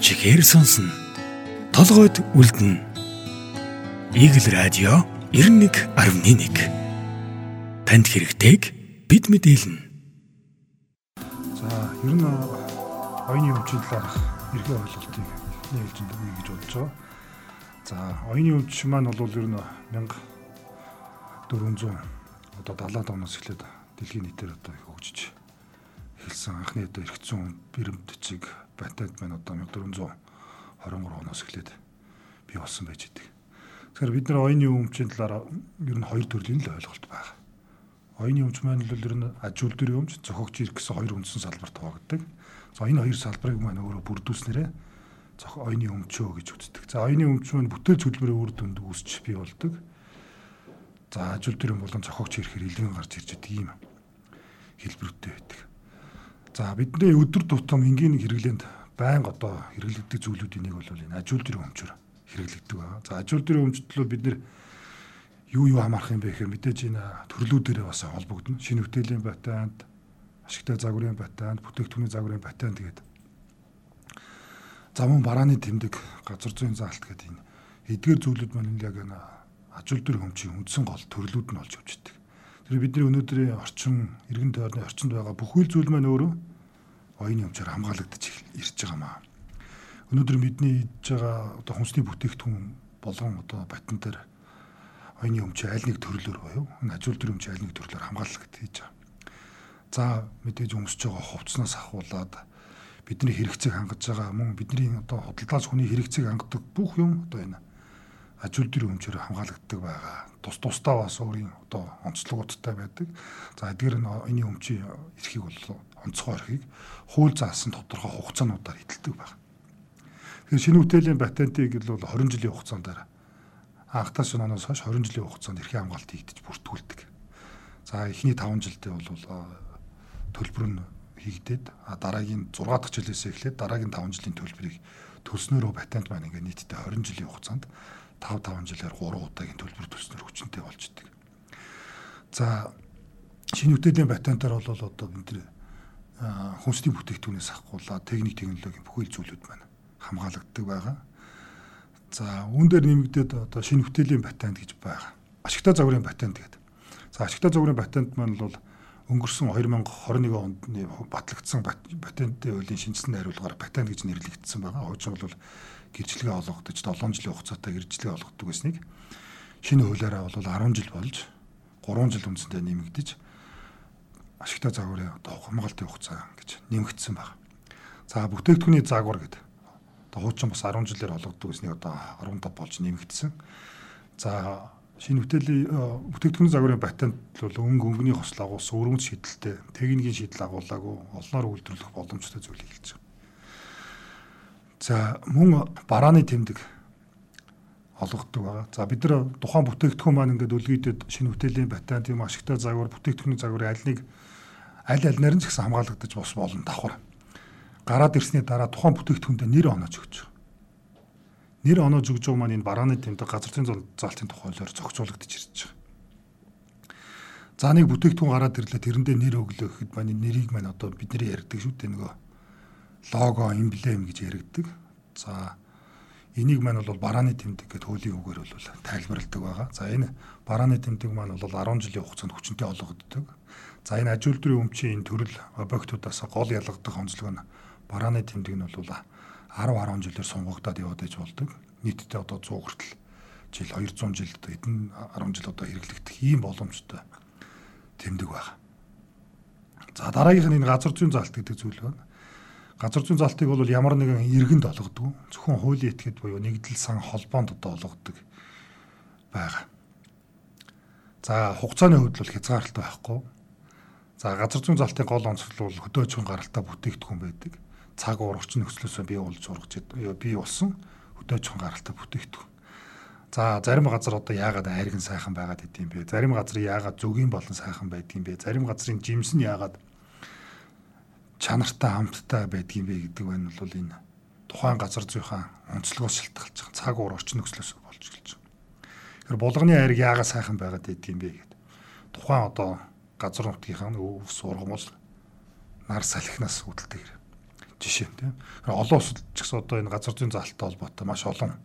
чихээр сонсно. Толгойд үлдэнэ. Игэл радио 91.1 Танд хэрэгтэйг бид мэдээлнэ. За ер нь оюуны өмчийн талаарх эрхээ ойлголтыг нээлж өгье гэж бодож байгаа. За оюуны өмч маань бол ер нь 1400 одоо 70-аад оноос эхлээд дэлхийн нийтээр одоо хөгжиж эхэлсэн анхны одоо эрх зүйн бэрэмтчиг патент маань одоо 1423 оноос эхлээд бий болсон байж идэг. Тэгэхээр бид нар оюуны өмчийн талаар ер нь хоёр төрлийн л ойлголт байна. Оюуны өмч маань л ер нь аж үйлдвэрийн өмч, зохиогч ирэх гэсэн хоёр үндсэн салбарт хуваагддаг. За энэ хоёр салбарыг маань өөрөө бүрдүүлснээрээ зох оюуны өмчөө гэж үздэг. За оюуны өмч маань бүтээл зөвлөмөрийн үр дүнд үүсч бий болдог. За аж үйлдвэрийн болон зохиогч ирэхээр илгэн гарч ирж идэг ийм хэлбэрүүтэй байдаг. За бидний өдөр тутам энгийн хэрэглээнд байнга одоо хэрэглэгдэх зүйлүүдийн нэг бол энэ аж үйлдвэрийн өмчөөр хэрэглэгддэг байна. За аж үйлдвэрийн өмчтөл бид нэр юу юу хамаарах юм бэ гэхээр мэдээж энэ төрлүүдээрээ бас холбогдно. Шинэ бүтээлийн патент, ашигтай загварын патент, бүтээгдэхүүний загварын патент гэдэг. За мөн барааны тэмдэг, газар зүйн заалт гэдэг энэ эдгээр зүйлүүд маань яг энэ аж үйлдвэрийн өмчийн үндсэн гол төрлүүд нь явж байгаа. Тэр бидний өнөөдрийн орчин, иргэн тойрны орчинд байгаа бүх үйл зүйл маань өөрөө оюуны өмчөөр хамгаалагдаж ирж байгаа маа. Өнөөдөр бидний хийж байгаа одоо хүнсний бүтээгдэхүүн болгон одоо патентээр оюуны өмч аль нэг төрлөөр боيو. Аж үйлдвэрийн өмч аль нэг төрлөөр хамгаалагдаж хийж байгаа. За мэдээж өмсөж байгаа хувцснаас ахуулаад бидний хэрэгцээг хангаж байгаа мөн бидний одоо худалдаас хүний хэрэгцээг хангадаг бүх юм одоо энэ аж үйлдвэрийн өмчөөр хамгаалагддаг байгаа тус тусдаа бас өөрийн одоо онцлогуудтай байдаг. За эдгээр нь энэ өмчийн эрхийг бол онцгой эрхийг хууль заасан тодорхой хугацаануудаар эдэлдэг байна. Тэгэхээр шинэ бүтээлийн патентыг бол 20 жилийн хугацаанд анхтаас оноос хойш 20 жилийн хугацаанд эрхийн хамгаалт хийгдэж бүртгүүлдэг. За эхний 5 жилдээ бол төлбөр нь хийгдээд дараагийн 6 дахь жилээс эхлээд дараагийн 5 жилийн төлбөрийг төлснөөрөө патент маань ингээ нийтдээ 20 жилийн хугацаанд 5 5 жилээр 3 удаагийн төлбөр төснөр хүчнтэй болж идэг. За шинэ үтээлийн патентаар бол одоо бид нэр хүнсний бүтээгдэхүүнээс ахгуулаад техник технологийн бүхэл зүйлүүд маань хамгаалагддаг байгаа. За үүн дээр нэмэгдээд одоо шинэ бүтээлийн патент гэж байгаа. Ашигтай загварын патент гэдэг. За ашигтай загварын патент маань бол өнгөрсөн 2021 онд батлагдсан патентын хуулийн шинжилсэн найруулгаар патент гэж нэрлэгдсэн байгаа. Хуучин бол гэрчлэгээ олгогдож 7 жилийн хугацаатай гэрчлэгээ олгогддог байсныг шинэ хуулиараа бол 10 жил болж 3 жил үндсэндээ нэмэгдэж ашигтай загварын одоо хамгаалтын хугацаа гэж нэмэгдсэн байна. За бүтээгдэхүүний загвар гэдэг. Одоо хуучин бас 10 жилээр олгогддог байсныг одоо 15 болж нэмэгдсэн. За шинэ бүтээлийн бүтээгдэхүүний загварын патент бол өнгө өнгөний хослол агуулсан өрөмж шийдэлтэй техникийн шийдэл агуулаагүй олноор үйлдвэрлэх боломжтой зүйлийг хэлж байгаа. За мөн барааны тэмдэг олгогддог байгаа. За бид нар тухайн бүтээгдэхүүн маань ингээд үлгийдэд шинэ бүтээлийн патент юм ашигтай загвар бүтээгдэхүүний загварын аль нэг аль альнаар нь ч гэсэн хамгаалагдаж бос болно давхар. Гараад ирсний дараа тухайн бүтээгдэхүүндээ нэр оноож өгч. Нэр оноож өгж байгаа маань энэ барааны тэмдэг газар зүйн заалтын тухайлаар зохицуулагдаж ирж байгаа. За нэг бүтээгдэхүүн гараад ирлээ тэрэндээ нэр өглөө гэхэд маань нэрийг маань одоо бидний ярьдаг шүү дээ нөгөө лого, эмблем гэж яригддаг. За энийг маань бол барааны тэмдэг гэдэг хуулийн үгээр бол тайлбарладаг байгаа. За энэ барааны тэмдэг маань бол 10 жилийн хугацаанд хүчинтэй олгогддог. За энэ аж үйлдвэрийн өмчийн энэ төрөл объектуудаас гол ялгагдах онцлог нь барааны тэмдэг нь бол 10 10 жилээр сунгагдаад яваад иж болдог. Нийтдээ одоо 100 хүртэл жил 200 жилд эдэн 10 жил одоо хэрэглэгдэх ийм боломжтой тэмдэг байна. За дараагийнх нь энэ газар зүйн заалт гэдэг зүйл байна газар зүйн залтыг бол ямар нэгэн иргэнд олгодог. Зөвхөн хуулийн этгээд буюу нэгдэл сан холбоонд одоо олгодог байгаа. За хугацааны хувьд бол хязгаарлалтай байхгүй. За газар зүйн залтын гол онцлог бол хөдөөжин гаралтай бүтээгдэхүүн байдаг. Цаг уургач нөхцлөөсөө бий болж ургаж бий болсон хөдөөжин гаралтай бүтээгдэхүүн. За зарим газар одоо яагаад хайрган сайхан байгаад идэм бэ? Зарим газар яагаад зөвгийн болон сайхан байдгийм бэ? Зарим газрын жимс нь яагаад чанартай хамттай байдгийм бэ гэдэг байна бол энэ тухайн газар зүйн онцлогоос шалтгаалж байгаа цаг уур орчин нөхцлөөс болж эхэлж байгаа. Тэгэхээр булганы айраг яагаад сайхан байгаад байдгийм бэ гэдэг. Тухайн одоо газар нутгийнхаа өвс ургамал нар салхинаас үүдэлтэйгэр. Жишээ тийм. Олон улсад ч гэсэн одоо энэ газар зүйн залттай холбоотой маш олон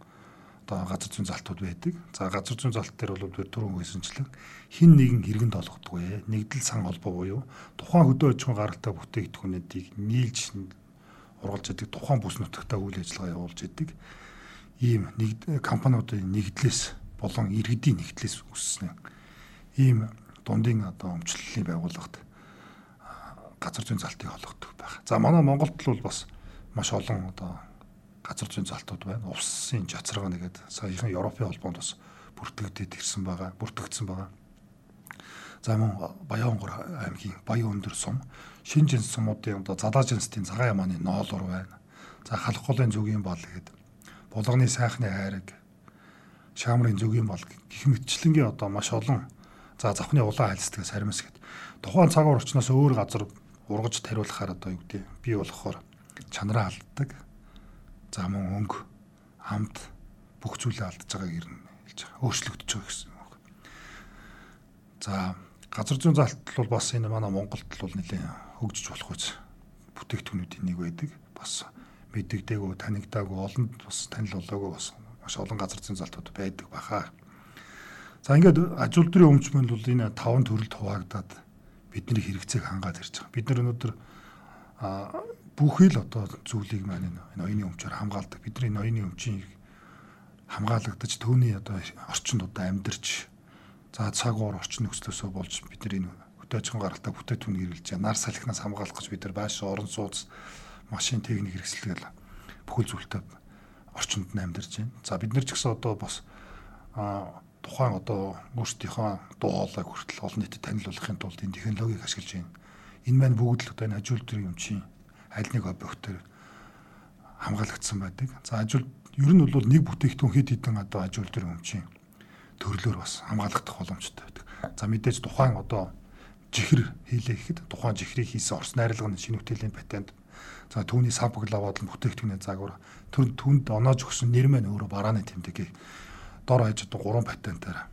одоо газар зүйн залтууд байдаг. За газар зүйн залт дээр бол бид түрүүн хэлсэнчлэн хин нэгэн хэрэгэнд олгодгүй. Нэгдэл сан холбоо буюу тухайн хөдөө аж ахуйн гаралтай бүтээгдэхүүнүүдийг нийлж ургалж яадаг тухайн бүс нутагтаа үйл ажиллагаа явуулж яадаг ийм нэг компаниудын нэгдлээс болон иргэдийн нэгдлээс үссэн ийм дундын одоо өмчлөлийн байгууллагад газар зүйн залтыг олгодог байх. За манай Монголд л бас маш олон одоо газар зүйн залтууд байна. Улсын жацаргаа нэгээд саяхан Европын холбоонд бас бүртгэгдээд ирсэн байгаа, бүртгэгдсэн байгаа. За мөн Баянгор аймгийн Баян өндөр сум, Шин жинс сумуудын одоо Залаа жинсийн цагаан ямааны ноолор байна. За халах голын зүгийн бол гэдэг булганы сайхны хайраг, шаамрын зүгийн бол гих мэтчлэнгийн одоо маш олон за завхны улаан хайлсдгаас харимс гэд. Тухайн цаг орчноос өөр газар ургаж тариулахаар одоо юу гэдэг би болохоор чанараа алддаг За мөн өнгө, амт бүх зүйлээ алдаж байгааг ирнэ хэлж байгаа. Өөрчлөгдөж байгаа гэсэн үг. За газар зүйн залт бол бас энэ манай Монголд бол нэлээд хөгжиж болох үз бүтээгдэхүүнүүдийн нэг байдаг. Бас мэддэгдээгүй, танигдаагүй, олонд бас танил болоогүй бас маш олон газар зүйн залтууд байдаг баха. За ингээд аж үйлдвэрийн өмчмөл бол энэ таван төрөлд хуваагдаад бидний хэрэгцээг хангаад ирж байгаа. Бид нар өнөөдөр бүхий л одоо зүйлийг маань энэ оюуны өмчөөр хамгаалдаг. Бидний оюуны өмчийн хамгаалагдаж төвний одоо орчинд одоо амьдарч за цаг уур орчин нөхцлөөсөө болж бид нар энэ хөтөөжин гаралтай бүтээтүүн хэрэгжилж байгаа. Нар салхинаас хамгаалах гэж бид нар байш орон сууц машин техник хэрэгсэлгээл бүхэл зүйлтэй орчинд нь амьдарч байна. За бид нар ч гэсэн одоо бас а тухайн одоо өөрсдийнхөө дуу хоолойг хүртэл олон нийтэд танилцуулахын тулд энэ технологиг ашиглаж байна. Энэ маань бүгд л одоо энэ аж үйлдвэрийн өмчийн аль нэг объектоор хамгаалагдсан байдаг. За ажил ер нь бол нэг бүтээгдэхүүн хэд хэдэн одоо аж үйлдвэр өмчийн төрлөөр бас хамгаалагдах боломжтой байдаг. За мэдээж тухайн одоо жихэр хийлээ гэхэд тухайн жихрийг хийсэн орс найрлагын шинэ бүтээлийн патент за түүний сампл аваад л бүтээгдэхүүний загвар түн түнд оноож өгсөн нэр маань өөрөө барааны тэмдэг дор одоо гурван патентаар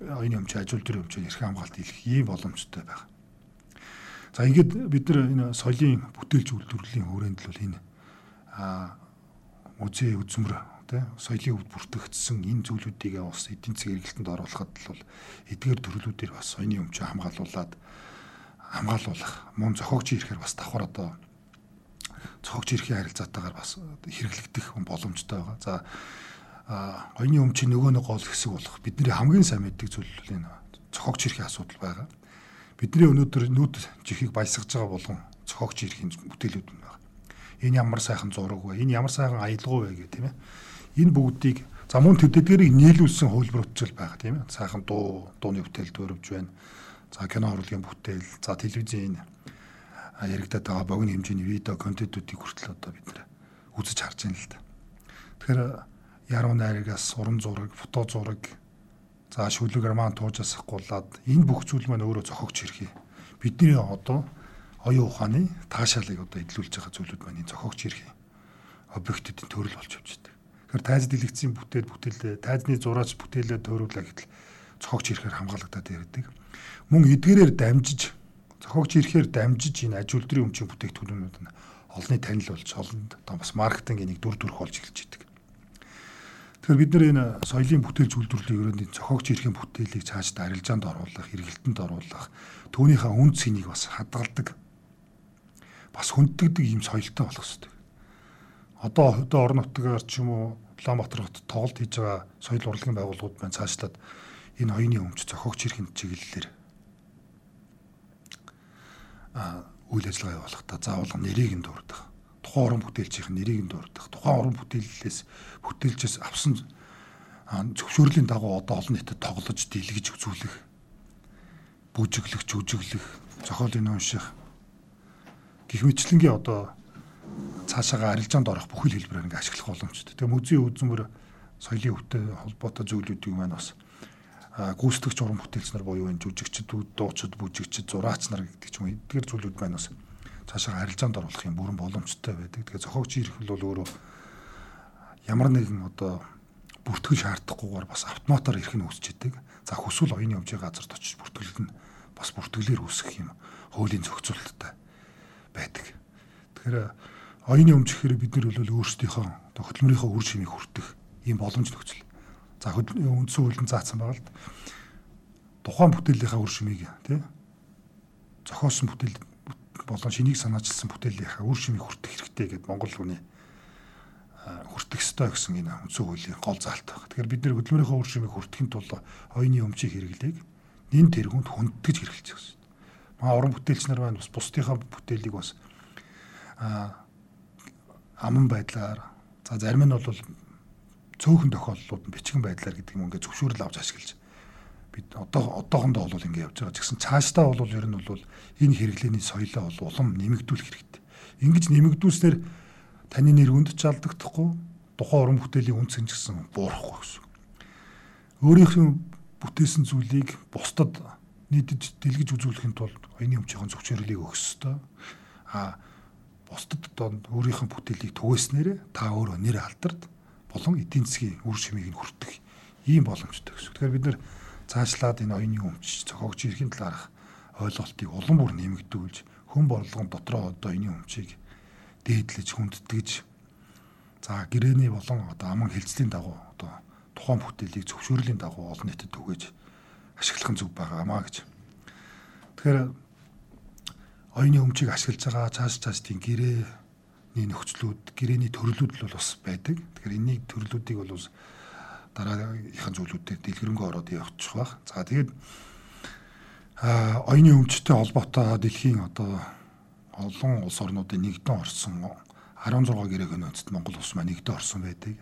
оюуны өмч аж үйлдвэрийн өмчөөр эрхэн хамгаалт хийх ийм боломжтой байна. За ингээд бид нар энэ соёлын бүтээлч үйлдвэрлэлийн хүрээнд л энэ а үзээ үзмэр тий соёлын өвд бүртгэгдсэн энэ зүйлүүдийг бас эдийн засгийн эргэлтэнд оруулахад бол эдгээр төрлүүдээр бас соёлын өмчөө хамгаалуулад хамгаалуулах мөн зохиогч ирэхээр бас давхар одоо зохиогч ирэхийн харилцаатаагаар бас хэрэглэгдэх боломжтой байгаа. За оюуны өмчийн нөгөө нэг гол хэсэг болох бидний хамгийн сайн мэддэг зүйл бол энэ зохиогч ирэхийн асуудал байгаа бидний өнөөдөр нүд чихийг баясгаж байгаа болгон цохогч ирэх бүтээлүүд нь байна. Энэ ямар сайхан зураг вэ? Энэ ямар сайхан аялгау вэ гэх тийм ээ. Энэ бүгдийг за мөн төдөлгөрийг нийлүүлсэн хөлбөрөтчл байгаа тийм ээ. Сайхан дуу, дууны бүтээл төрөвж байна. За кино урлагийн бүтээл, за телевизийн яригадаад байгаа богино хэмжээний видео контентуудыг хүртэл одоо бид нэр үзэж харж байна л да. Тэгэхээр яруу найрагаас уран зураг, фото зураг За шүлгээр маань туужаас гулаад энэ бүх зүйл маань өөрөө зохиогч хэрхий. Бидний одоо оюун ухааны таашаалыг одоо эдлүүлж байгаа зүйлүүд маань энэ зохиогч хэрхий. Объектуудын төрөл болж явж байгаа. Тэгэхээр тайз дэлгэцийн бүтээл бүтээлээ тайзны зураач бүтээлээ төрүүлээ гэтэл зохиогч ирэхээр хамгаалагдаад ирдэг. Мөн эдгээрээр дамжиж зохиогч ирэхээр дамжиж энэ аж үйлдвэрийн өмчийн бүтээгдэхүүнүүд нь олонний танил болж олонд одоо бас маркетингийн нэг дүр төрх болж эхэлж идэг. Тэгэхээр бид нар энэ соёлын бүтээлч үйлдвэрлэлийн өрөөний зохиогч эрхийн бүтээлийг цаашд арилжаанд оруулах, хэрэгэлтэнд оруулах, түүнийхээ үн цэнийг бас хадгалдаг бас хүнддэг ийм соёлтой болох хэрэгтэй. Одоо хөдөө орон нутгаар ч юм уу Улаанбаатар хотод тоглолт хийж байгаа соёл урлагийн байгууллагууд маань цаашлаад энэ оюуны өмч зохиогч эрхийн чиглэлээр а үйл ажиллагаа явуулахдаа заавал нэрийг нь дурдах тухайн уран бүтээлчийн нэрийг нь дурдах, тухайн уран бүтээлээс бүтээлчээс авсан зөвшөөрлийн дагуу одоо олон нийтэд тоглож дийлгэж үзүүлэх, бүжиглэх, жүжиглэх, зохиолын унших гих мэтлэнгийн одоо цаашаага арилжаанд орох бүхэл хэлбэрээр ингээ ашиглах боломжтой. Тэгээ музейн үзмэр соёлын өвтэй холбоотой зүйлүүдийг маань бас гүйцэтгэгч уран бүтээлч нар буюу энэ жүжигчд, дуучид, бүжигчд, зураач нар гэдэг ч юм эдгээр зүйлүүд маань бас цаашаа харилцаанд оруулах юм бүрэн боломжтой байдаг. Тэгээ зохиогч ирэх бол өөрөө ямар нэгэн одоо бүртгэл шаардахгүйгээр бас автоматар ирэх нь үүсч идэг. За хүсвэл оюуны хэмжээ газарт очиж бүртгэлд нь бас бүртгэлээр үүсэх юм хуулийн зохицуулалттай байдаг. Тэгэхээр оюуны өмч гэхээр бид нар бол өөрсдийнхөө хөдөлмөрийнхөө үр шимийг хүртэх ийм боломж нөхцөл. За үндсэн хуулийн заасан байгаа л тухайн бүтээлийнхаа үр шимийг тий зохиосон бүтээл болон шинийг санаачилсан бүтээлийнхаа үр шимийг хүртэх хэрэгтэй гэдэг Монгол хүний хүртэх ёстой гэсэн энэ үндсэн хуулийн гол заалт байна. Тэгэхээр бид нэр хөдөлмөрийнхөө үр шимийг хүртэхийн тулд оюуны өмчийг хэрэглээг нэн тэргуунд хүндэтгэж хэрэглэж байгаа шүү дээ. Маа уран бүтээлч нар байна бас бусдынхаа бүтээлийг бас аман байдлаар за зарим нь бол цөөхөн тохиолдлууд нь бичгэн байдлаар гэдэг юм ингээд зөвшөөрөл авч ашиглаж бид одоо одоохондоо бол ингэ явж байгаа. Тэгсэн цаашдаа бол ер нь бол энэ хэрэглээний соёлоо бол улам нэмэгдүүлэх хэрэгтэй. Ингэж нэмэгдүүлснээр таны нэр хүнд ч алдагдахгүй тухайн уран бүтээлийн үн цэн ч гэсэн буурахгүй гэсэн. Өөрийнхөө бүтээсэн зүйлийг бусдад нийтж дэлгэж үзүүлэхийн тулд оюуны өмчийн зөвчөөрлийг өгөх ёстой. А бусдад одоо өөрийнхөө бүтээлийг түгээснээр та өөрөө нэр алдарт болон эдийн засгийн үр шимийг нь хүртэх ийм боломжтой гэсэн. Тэгэхээр бид нэр цаашлаад энэ оюуны өмч зохиогч эрхийн талаарх ойлголтыг улам бүр нэмэгдүүлж хүн борлогон дотроо одоо оюуны өмчийг дээдлэж хүндэтгэж за гэрээний болон одоо аман хилцлийн дагуу одоо тухайн бүтээлийг зөвшөөрлийн дагуу олон нийтэд түгэж ашиглах нь зөв байгаамаа гэж. Тэгэхээр оюуны өмчийг ашиглаж байгаа цааш цааш тийм гэрээний нөхцлүүд, гэрээний төрлүүд л бас байдаг. Тэгэхээр энэний төрлүүдийг бол дараагийнхын зүйлүүдэд дэлгэрэнгүй ороод явчих бах. За тэгээд а оюуны өмчтэй холбоотой дэлхийн одоо олон улс орнуудын нэгдэн орсон 16 гэрээг нөөцт Монгол улс маань нэгдэн орсон байдаг.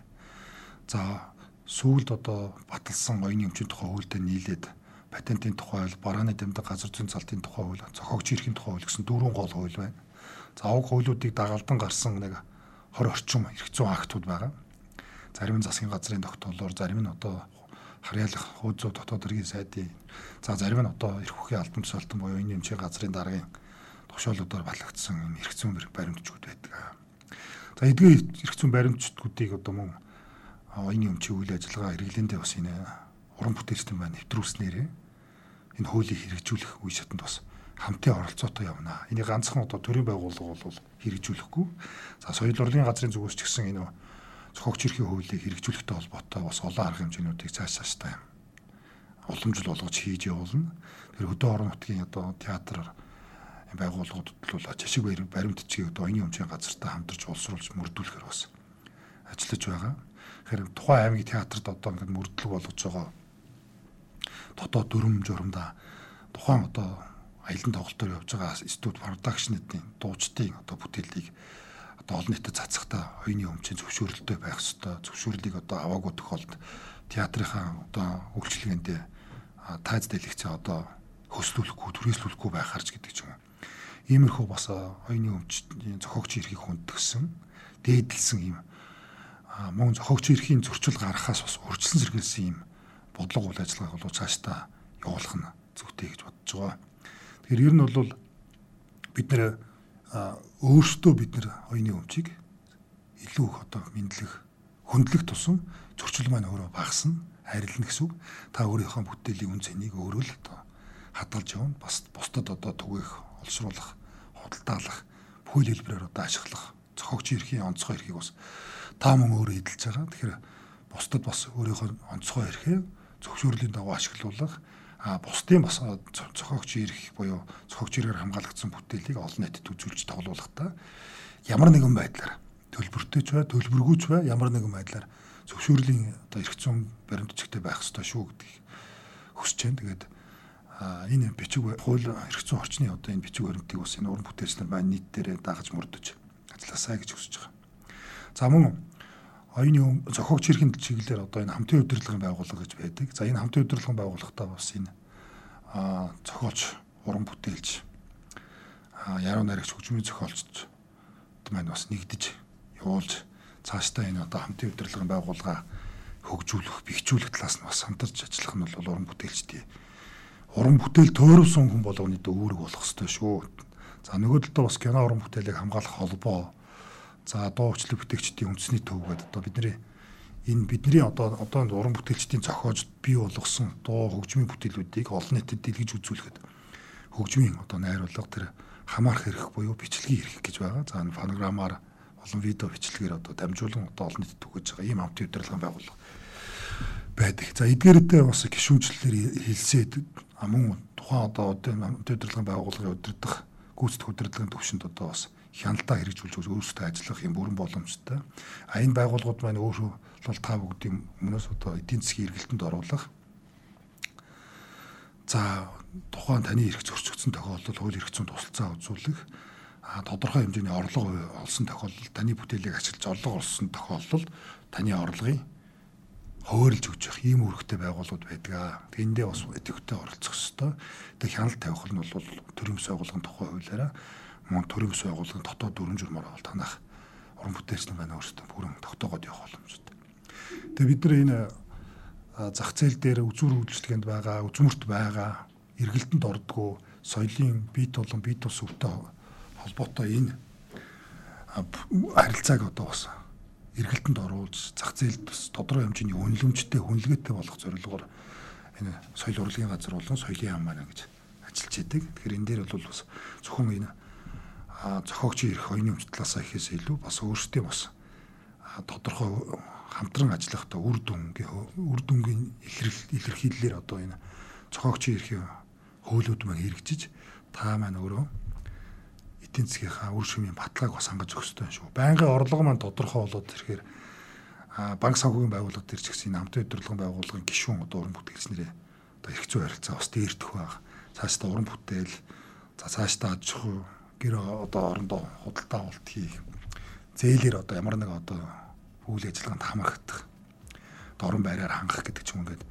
За сүүлд одоо баталсан оюуны өмчийн тухай хуультай нийлээд патентын тухай хууль, барааны дамждаг газар зүйн цалтын тухай хууль, зохиогч эрхийн тухай хууль гэсэн дөрвөн гол хууль байна. За уг хуулиудыг дагалдан гарсан нэг 20 орчим эрх зүйн актууд байгаа. Зарим нь засгийн газрын тогтоолоор, зарим нь одоо харьяалах зүйн дотоод хэргийн сайдын за зарим нь одоо эрх хүхийн албан тушаалтан буюу энэ эмчийн газрын даргын тогшоолуудаар балагдсан энэ эрх зүйн баримтчүүд байдаг. За эдгээр эрх зүйн баримтчдуудыг одоо мөн оюуны өмчийн үйл ажиллагаа хэрэглэндээ бас энэ уран бүтээлчдэн маань нэвтрүүлснээр энэ хуулийг хэрэгжүүлэх үе шатанд бас хамтын оролцоотой явна. Энийг ганцхан одоо төрийн байгууллага бол хэрэгжүүлэхгүй. За соёл урлагийн газрын зүгээс ч гэсэн энэ зохиогч эрхийн хуулийг хэрэгжүүлэхтэй холбоотой бас олон арга хэмжээнүүдийг цааш цааштай уламжил болгож хийж явуулна. Тэр хөдөө орон нутгийн одоо театраар байгууллагуудад бол жишг баримтчгийг одоо оюуны өмчийн газартай хамтарч улсруулж мөрдүүлэхээр бас ажиллаж байгаа. Тэгэхээр тухайн аймгийн театрт одоо ингээд мөрдлөг болгож байгаа дотоод дүрм журамда тухайн одоо аялын тоглолтоор явж байгаа студ продакшнуудын дуучдын одоо бүтээлийг одоо олон нийтэд цацхтаа оюуны өмчийн зөвшөөрөлтөй байх ёстой. Зөвшөөрлийг одоо аваагүй тохиолдолд театрынхаа одоо үйлчлэгээндээ тайз дэлгэцээ одоо хөслүүлэхгүй, түрээслүүлэхгүй байх харж гэдэг ч юм уу. Иймэрхүү бас оюуны өмчийн зохиогч эрхийг хүндгсэн, дээдлсэн юм мөн зохиогч эрхийн зөрчил гаргахаас бас урьдчилан сэргийлсэн юм бодлого үйл ажиллагааг бол цаашдаа явуулах нь зүйтэй гэж бодож байгаа. Тэгэхээр ер нь бол бид нэр өөрсдөө бид нэр оюуны өмчийг илүү их одоо мэдлэх хөндлөх тусам зөрчил маань өөрөө багасна харилна гэсэн үг. Та өөрийнхөө бүтээлийн үн цэнийг өөрөө л одоо хадгалж явна. Бас бусдад одоо түгээх, олшруулах, худалдаалах, бүхэл хэлбэрээр одоо ашиглах, зохиогч эрхийн онцгой эрхийг бас та мөн өөрөө эдэлж байгаа. Тэгэхээр бусдад бас өөрийнхөө онцгой эрхээ зөвшөөрлийн дагуу ашиглуулах а бусдын бас зохиогч эрх буюу зохиогч эрхээр хамгаалагдсан бүтээлийг олон нийтэд үзүүлж тоглуулахдаа ямар нэгэн байдлаар төлбөртэй ч бай, төлбөргүй ч бай ямар нэгэн байдлаар зөвшөөрлийн одоо эрх зүйн баримтчигтэй байх ёстой шүү гэдгийг хүсэж байна. Тэгээд энэ бичиг хууль эрх зүйн орчны одоо энэ бичиг баримтыг бас энэ уран бүтээлчнэр маань нийт дээрээ дагаж мөрдөж ажилласаа гэж хүсэж байгаа. За мөн оюуны зохиогч эрхийн чиглэлээр одоо энэ хамтын удирдлагын байгууллага гэж байдаг. За энэ хамтын удирдлагын байгууллагатаа бас энэ зохиолч, уран бүтээлч, яруу найрагч хөгжмийн зохиолч маань бас нэгдэж явуулж цаашдаа энэ одоо хамтын удирдлагын байгууллага хөгжүүлэх, бэхжүүлэх талаас нь бас хамтарч ажиллах нь бол уран бүтээлчдийн уран бүтээл тойрвсон хүн болгоны дэ үүрэг болох ёстой шүү. За нөгөө талдаа бас кино уран бүтээлийг хамгаалах холбоо За дуу хүчлэг бүтээгчдийн үндэсний төв гэдэг одоо бидний энэ бидний одоо одоо уран бүтээлчдийн зохиож бий болгосон дуу хөгжмийн бүтээлүүдийг олон нийтэд дэлгэж үзүүлэхэд хөгжмийн одоо найруулга тэр хамаарх эрх буюу бичлэгийн эрх гэж байгаа. За фонограмаар олон видео бичлэгээр одоо дамжуулан одоо олон нийтэд түгэж байгаа ийм амт удирдлагын байгууллага байдаг. За эдгээрээ бас гişүүнчлэлээр хэлсээд мөн тухайн одоо амт удирдлагын байгууллагын удирдах гүйцэтгэх удирдлагын төвшөнд одоо бас хяналтаа хэрэгжүүлж өөрсдөө ажиллах юм бүрэн боломжтой. А энэ байгууллагууд маань өөрөө бол та бүгдийн өмнөөс одоо эдийн засгийн эргэлтэнд оруулах за тухайн таны эрх зөрчигдсөн тохиолдолд хууль эрх зүйн тусалцаа үзүүлэх а тодорхой хэмжээний орлого олсон тохиолдолд таны бүтээлийг ашиглаж орлого олсон тохиолдолд таны орлогын хөөрлж өгч явах ийм үүрэгтэй байгууллагууд байдаг. Тэндээ бас идэвхтэй оролцох ёстой. Тэгээ хяналт тавих нь бол төрийн байгууллагын тухай хуулиараа мөн төрийн ёс байгууллагын дотоод дүрм журмаар бол танах уран бүтээлчний байна өөрсдөө бүрэн тогтоогоод явах боломжтой. Тэгээ бид нар энэ зах зээл дээр үзүүр үйлчлэгэнд байгаа, үзмөрт байгаа, эргэлтэнд ордгоо соёлын бие тулан бие тус өвтэй холбоотой энэ харилцааг одоо бас эргэлтэнд оруулж зах зээлд бас тодорхой хэмжээний үнэлэмжтэй хүнлэгээтэй болох зорилгоор энэ соёл урлагийн газар болон соёлын яам маань гэж ажиллаж байдаг. Тэгэхээр энэ дээр бол бас зөвхөн энэ зохиогчийн эрх оюуны өмчлөлөөс ихээс илүү бас өөрсдийн бас тодорхой хамтран ажиллахдаа үр дүнгийн үр дүнгийн илэрхийллээр одоо энэ зохиогчийн эрхийн хөөлөд маань хэрэгжиж та маань өөрөө эдийн засгийнхаа үр шимийн баталгааг бас хангаж өгөх ёстой шүү. Байнгын орлого маань тодорхой болоод ирэхээр банк санхүүгийн байгууллага төр ч гэсэн намтай өдөрлөгөн байгууллагын гишүүн одоо уран бүтээлч нэрээ одоо эрх зүй харилцаа бас дээрдэх баг. Цаашдаа уран бүтээл за цаашдаа аж ахуй гэр одоо орондоо худалдаа авалт хийх зээлэр одоо ямар нэг одоо үйл ажиллагаанд хамрагдах дорн байраар хангах гэдэг ч юм ингээд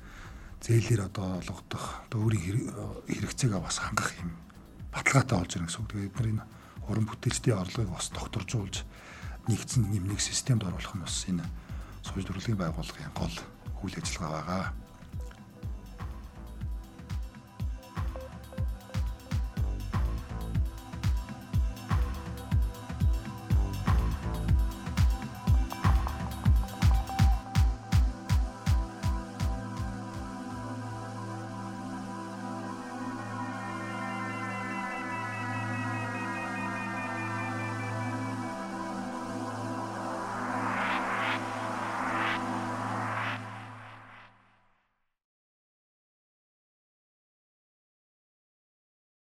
зээлэр одоо олгодох одоо өөрийн хэрэгцээгээ бас хангах юм баталгаатай болж ирнэ гэсэн үг. Тэгээд бид нар энэ уран бүтээлчдийн орлогыг бас докторжуулж нэгдсэн юм нэг системд оруулах нь бас энэ сувж дөрвөлгийн байгууллагын гол үйл ажиллагаа байгаа.